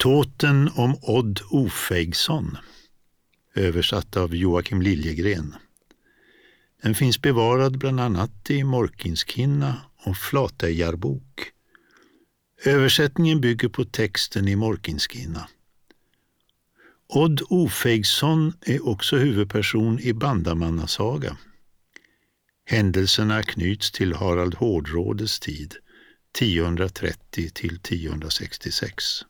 Tåten om Odd Ofeigsson, översatt av Joakim Liljegren. Den finns bevarad bland annat i Morkinskinna och Flatejarbok. Översättningen bygger på texten i Morkinskinna. Odd Ofeigsson är också huvudperson i Bandamannasaga. Händelserna knyts till Harald Hårdrådes tid, 1030 till 1066.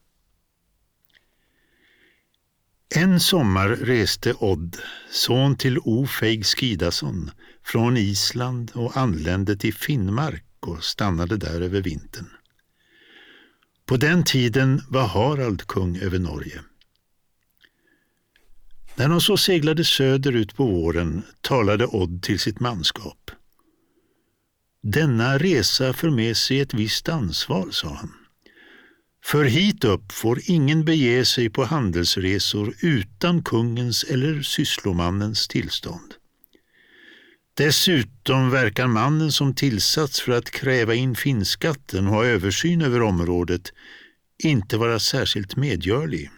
En sommar reste Odd, son till Ofeig Skidason, från Island och anlände till Finnmark och stannade där över vintern. På den tiden var Harald kung över Norge. När de så seglade söderut på våren talade Odd till sitt manskap. Denna resa för med sig ett visst ansvar, sa han. För hit upp får ingen bege sig på handelsresor utan kungens eller sysslomannens tillstånd. Dessutom verkar mannen som tillsatts för att kräva in finskatten och ha översyn över området inte vara särskilt medgörlig.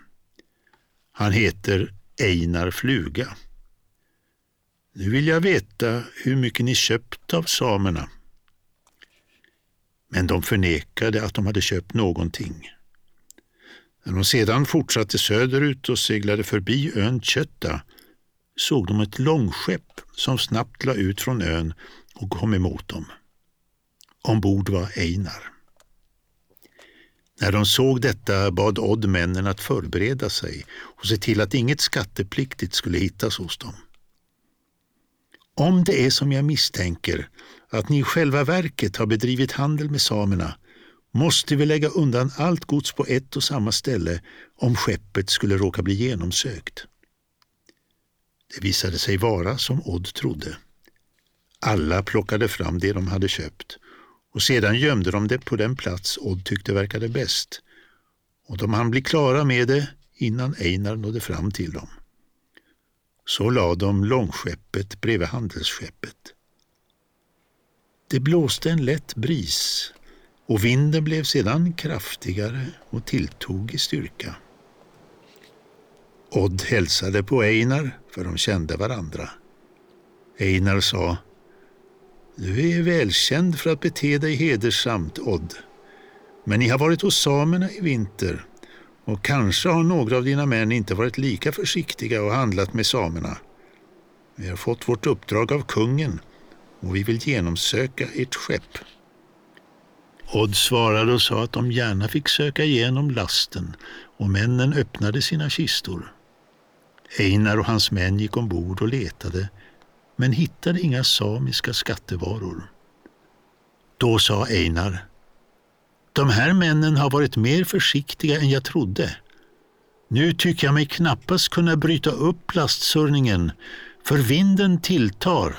Han heter Einar Fluga. Nu vill jag veta hur mycket ni köpt av samerna. Men de förnekade att de hade köpt någonting. När de sedan fortsatte söderut och seglade förbi ön Kötta såg de ett långskepp som snabbt la ut från ön och kom emot dem. Ombord var Einar. När de såg detta bad Odd männen att förbereda sig och se till att inget skattepliktigt skulle hittas hos dem. Om det är som jag misstänker, att ni i själva verket har bedrivit handel med samerna, måste vi lägga undan allt gods på ett och samma ställe om skeppet skulle råka bli genomsökt. Det visade sig vara som Odd trodde. Alla plockade fram det de hade köpt och sedan gömde de det på den plats Odd tyckte verkade bäst och de hann bli klara med det innan Einar nådde fram till dem. Så lade de långskeppet bredvid handelsskeppet. Det blåste en lätt bris och vinden blev sedan kraftigare och tilltog i styrka. Odd hälsade på Einar, för de kände varandra. Einar sa Du är välkänd för att bete dig hedersamt, Odd. Men ni har varit hos samerna i vinter och kanske har några av dina män inte varit lika försiktiga och handlat med samerna. Vi har fått vårt uppdrag av kungen och vi vill genomsöka ert skepp. Odd svarade och sa att de gärna fick söka igenom lasten och männen öppnade sina kistor. Einar och hans män gick ombord och letade men hittade inga samiska skattevaror. Då sa Einar de här männen har varit mer försiktiga än jag trodde. Nu tycker jag mig knappast kunna bryta upp lastsurningen, för vinden tilltar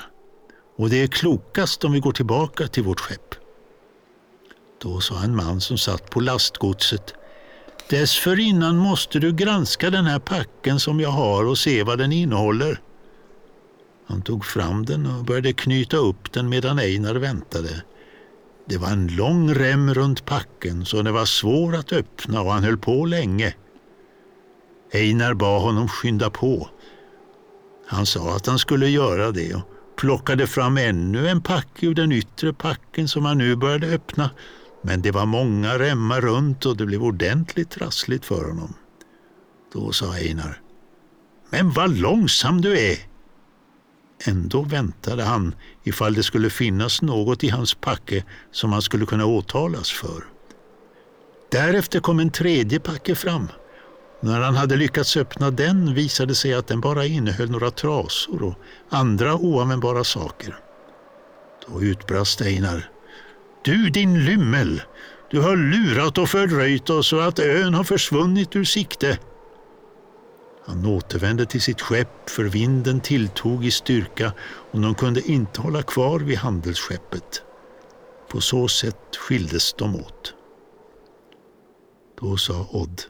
och det är klokast om vi går tillbaka till vårt skepp. Då sa en man som satt på lastgodset Dessförinnan måste du granska den här packen som jag har och se vad den innehåller. Han tog fram den och började knyta upp den medan Einar väntade. Det var en lång rem runt packen så den var svår att öppna och han höll på länge. Einar bad honom skynda på. Han sa att han skulle göra det och plockade fram ännu en packe ur den yttre packen som han nu började öppna. Men det var många remmar runt och det blev ordentligt trassligt för honom. Då sa Einar. Men vad långsam du är! Ändå väntade han ifall det skulle finnas något i hans packe som han skulle kunna åtalas för. Därefter kom en tredje packe fram. När han hade lyckats öppna den visade det sig att den bara innehöll några trasor och andra oanvändbara saker. Då utbrast Einar. Du din lymmel! Du har lurat och fördröjt oss så att ön har försvunnit ur sikte. Han återvände till sitt skepp för vinden tilltog i styrka och de kunde inte hålla kvar vid handelsskeppet. På så sätt skildes de åt. Då sa Odd.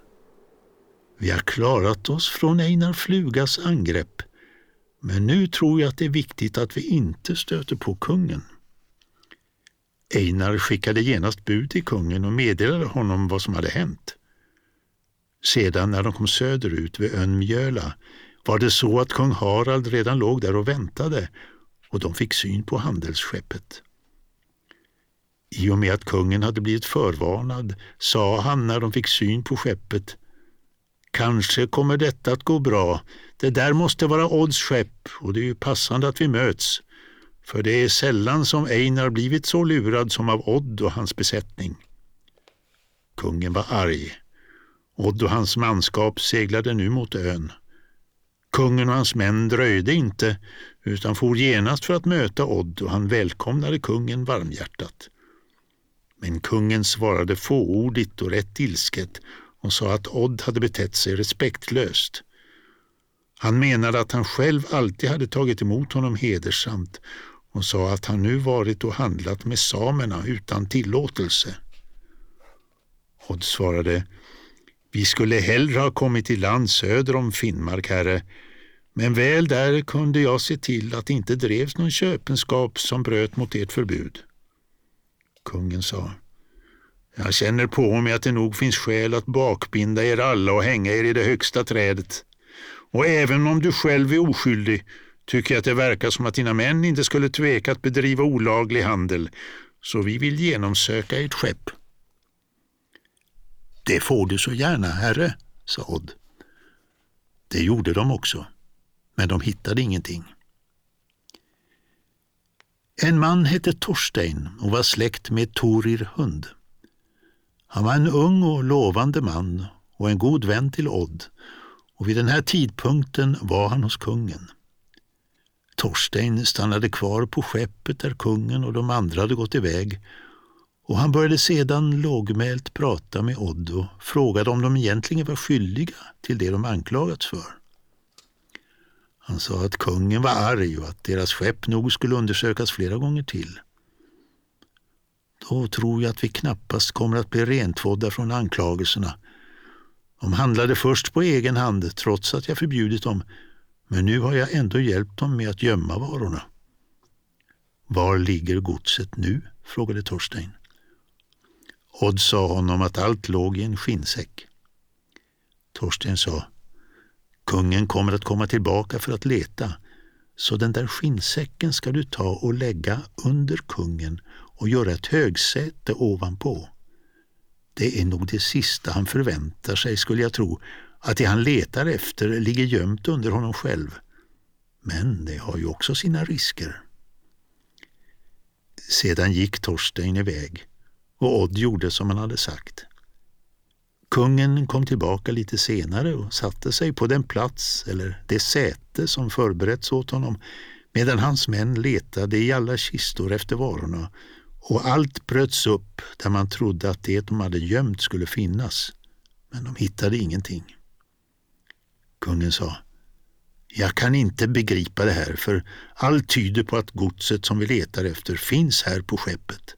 Vi har klarat oss från Einar Flugas angrepp men nu tror jag att det är viktigt att vi inte stöter på kungen. Einar skickade genast bud till kungen och meddelade honom vad som hade hänt. Sedan när de kom söderut vid ön Mjöla var det så att kung Harald redan låg där och väntade och de fick syn på handelsskeppet. I och med att kungen hade blivit förvarnad sa han när de fick syn på skeppet Kanske kommer detta att gå bra. Det där måste vara Odds skepp och det är ju passande att vi möts. För det är sällan som Einar blivit så lurad som av Odd och hans besättning. Kungen var arg. Odd och hans manskap seglade nu mot ön. Kungen och hans män dröjde inte utan for genast för att möta Odd och han välkomnade kungen varmhjärtat. Men kungen svarade fåordigt och rätt ilsket och sa att Odd hade betett sig respektlöst. Han menade att han själv alltid hade tagit emot honom hedersamt och sa att han nu varit och handlat med samerna utan tillåtelse. Odd svarade vi skulle hellre ha kommit i land söder om Finnmark, herre, men väl där kunde jag se till att det inte drevs någon köpenskap som bröt mot ert förbud. Kungen sa jag känner på mig att det nog finns skäl att bakbinda er alla och hänga er i det högsta trädet. Och även om du själv är oskyldig tycker jag att det verkar som att dina män inte skulle tveka att bedriva olaglig handel, så vi vill genomsöka ert skepp. Det får du så gärna, herre, sa Odd. Det gjorde de också, men de hittade ingenting. En man hette Torstein och var släkt med Torir hund. Han var en ung och lovande man och en god vän till Odd och vid den här tidpunkten var han hos kungen. Torstein stannade kvar på skeppet där kungen och de andra hade gått iväg och han började sedan lågmält prata med Odd och frågade om de egentligen var skyldiga till det de anklagats för. Han sa att kungen var arg och att deras skepp nog skulle undersökas flera gånger till. Då tror jag att vi knappast kommer att bli rentvådda från anklagelserna. De handlade först på egen hand trots att jag förbjudit dem, men nu har jag ändå hjälpt dem med att gömma varorna. Var ligger godset nu? frågade Torstein. Odd sa honom att allt låg i en skinnsäck. Torsten sa, kungen kommer att komma tillbaka för att leta, så den där skinnsäcken ska du ta och lägga under kungen och göra ett högsäte ovanpå. Det är nog det sista han förväntar sig, skulle jag tro, att det han letar efter ligger gömt under honom själv. Men det har ju också sina risker. Sedan gick Torstein iväg och Odd gjorde som han hade sagt. Kungen kom tillbaka lite senare och satte sig på den plats eller det säte som förberetts åt honom medan hans män letade i alla kistor efter varorna och allt bröts upp där man trodde att det de hade gömt skulle finnas, men de hittade ingenting. Kungen sa, jag kan inte begripa det här för allt tyder på att godset som vi letar efter finns här på skeppet.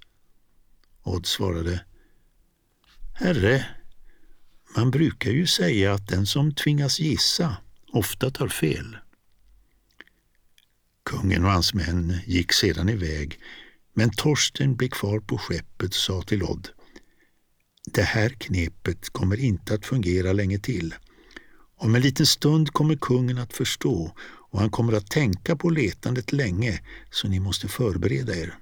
Odd svarade, Herre, man brukar ju säga att den som tvingas gissa ofta tar fel. Kungen och hans män gick sedan iväg men Torsten blev kvar på skeppet och sa till Odd Det här knepet kommer inte att fungera länge till. Om en liten stund kommer kungen att förstå och han kommer att tänka på letandet länge så ni måste förbereda er.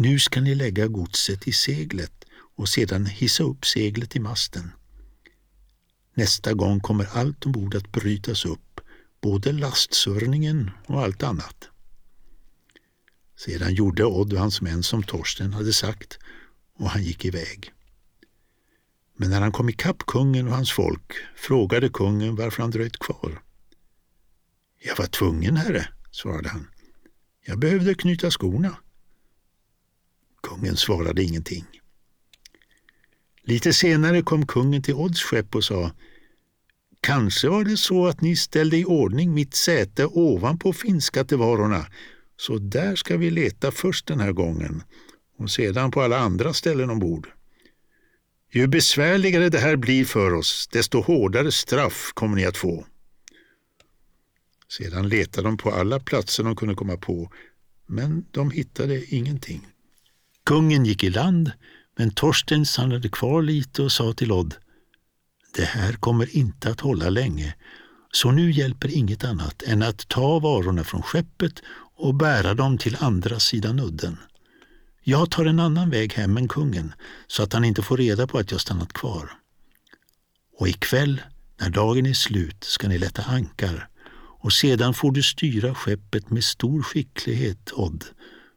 Nu ska ni lägga godset i seglet och sedan hissa upp seglet i masten. Nästa gång kommer allt ombord att brytas upp, både lastsörningen och allt annat. Sedan gjorde Odd och hans män som Torsten hade sagt och han gick iväg. Men när han kom ikapp kungen och hans folk frågade kungen varför han dröjt kvar. Jag var tvungen, herre, svarade han. Jag behövde knyta skorna. Kungen svarade ingenting. Lite senare kom kungen till Odds skepp och sa Kanske var det så att ni ställde i ordning mitt säte ovanpå finskattevarorna så där ska vi leta först den här gången och sedan på alla andra ställen ombord. Ju besvärligare det här blir för oss, desto hårdare straff kommer ni att få. Sedan letade de på alla platser de kunde komma på, men de hittade ingenting. Kungen gick i land, men Torsten stannade kvar lite och sa till Odd Det här kommer inte att hålla länge, så nu hjälper inget annat än att ta varorna från skeppet och bära dem till andra sidan udden. Jag tar en annan väg hem än kungen, så att han inte får reda på att jag stannat kvar. Och ikväll, när dagen är slut, ska ni lätta ankar och sedan får du styra skeppet med stor skicklighet, Odd,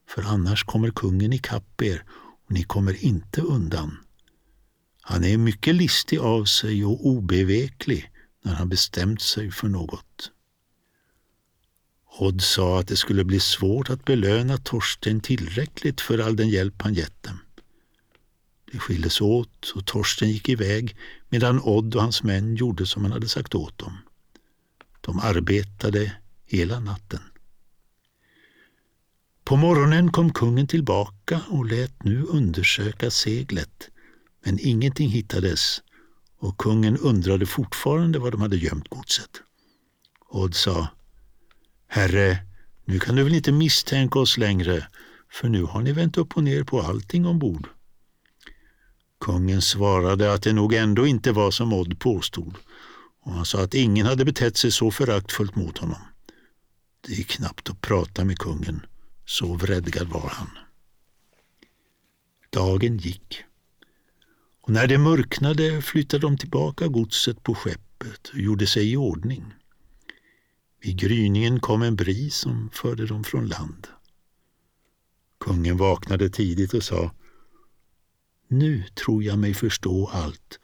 för annars kommer kungen ikapp er och ni kommer inte undan. Han är mycket listig av sig och obeveklig när han bestämt sig för något. Odd sa att det skulle bli svårt att belöna Torsten tillräckligt för all den hjälp han gett dem. De skildes åt och Torsten gick iväg medan Odd och hans män gjorde som han hade sagt åt dem. De arbetade hela natten. På morgonen kom kungen tillbaka och lät nu undersöka seglet, men ingenting hittades och kungen undrade fortfarande var de hade gömt godset. Odd sa, Herre, nu kan du väl inte misstänka oss längre, för nu har ni vänt upp och ner på allting ombord. Kungen svarade att det nog ändå inte var som Odd påstod och han sa att ingen hade betett sig så föraktfullt mot honom. Det är knappt att prata med kungen, så vredgad var han. Dagen gick. Och när det mörknade flyttade de tillbaka godset på skeppet och gjorde sig i ordning. Vid gryningen kom en bris som förde dem från land. Kungen vaknade tidigt och sa Nu tror jag mig förstå allt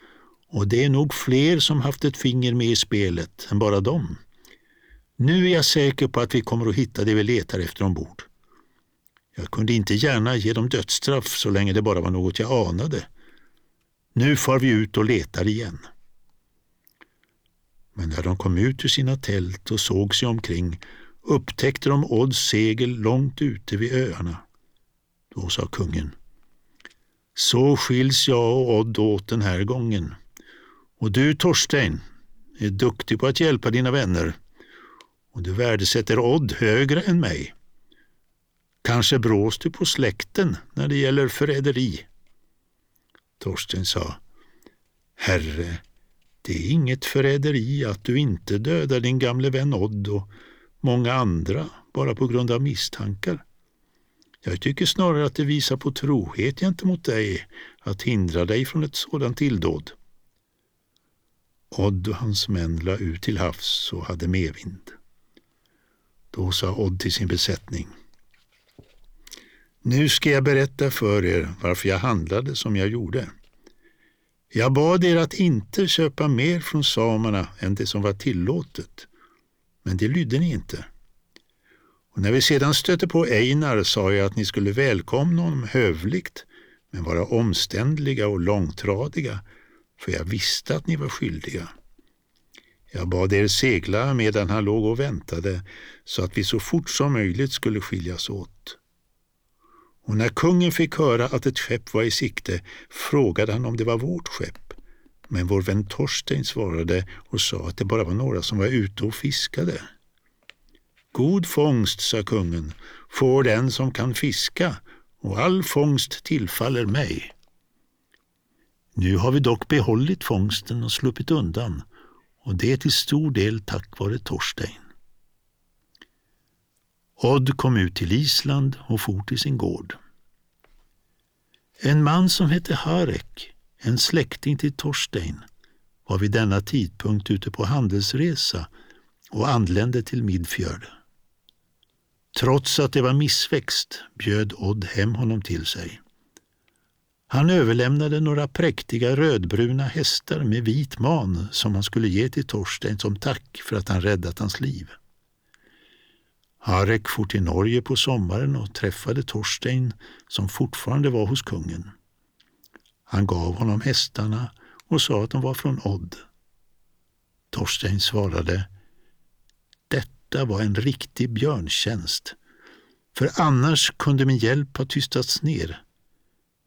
och det är nog fler som haft ett finger med i spelet än bara dem. Nu är jag säker på att vi kommer att hitta det vi letar efter ombord. Jag kunde inte gärna ge dem dödsstraff så länge det bara var något jag anade. Nu far vi ut och letar igen. Men när de kom ut ur sina tält och såg sig omkring upptäckte de Odds segel långt ute vid öarna. Då sa kungen. Så skiljs jag och Odd åt den här gången. Och du Torstein är duktig på att hjälpa dina vänner och du värdesätter Odd högre än mig. Kanske brås du på släkten när det gäller förräderi? Torsten sa, Herre, det är inget förräderi att du inte dödar din gamle vän Odd och många andra bara på grund av misstankar. Jag tycker snarare att det visar på trohet gentemot dig att hindra dig från ett sådant tilldåd. Odd och hans män la ut till havs och hade medvind. Då sa Odd till sin besättning. Nu ska jag berätta för er varför jag handlade som jag gjorde. Jag bad er att inte köpa mer från samerna än det som var tillåtet, men det lydde ni inte. Och när vi sedan stötte på Einar sa jag att ni skulle välkomna honom hövligt, men vara omständliga och långtradiga för jag visste att ni var skyldiga. Jag bad er segla medan han låg och väntade så att vi så fort som möjligt skulle skiljas åt. Och när kungen fick höra att ett skepp var i sikte frågade han om det var vårt skepp. Men vår vän Torstein svarade och sa att det bara var några som var ute och fiskade. God fångst, sa kungen, får den som kan fiska och all fångst tillfaller mig. Nu har vi dock behållit fångsten och sluppit undan och det är till stor del tack vare Torstein. Odd kom ut till Island och for till sin gård. En man som hette Harek, en släkting till Torstein, var vid denna tidpunkt ute på handelsresa och anlände till Midfjörd. Trots att det var missväxt bjöd Odd hem honom till sig. Han överlämnade några präktiga rödbruna hästar med vit man som han skulle ge till Torstein som tack för att han räddat hans liv. Harek for till Norge på sommaren och träffade Torstein som fortfarande var hos kungen. Han gav honom hästarna och sa att de var från Odd. Torstein svarade Detta var en riktig björntjänst, för annars kunde min hjälp ha tystats ner.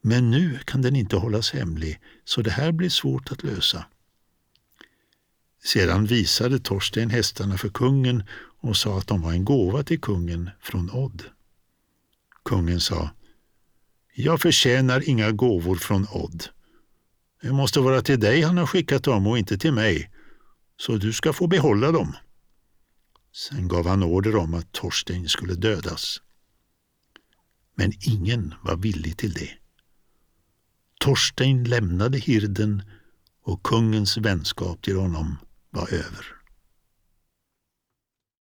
Men nu kan den inte hållas hemlig, så det här blir svårt att lösa. Sedan visade Torsten hästarna för kungen och sa att de var en gåva till kungen från Odd. Kungen sa, jag förtjänar inga gåvor från Odd. Det måste vara till dig han har skickat dem och inte till mig, så du ska få behålla dem. Sen gav han order om att Torstein skulle dödas. Men ingen var villig till det. Torstein lämnade hirden och kungens vänskap till honom var över.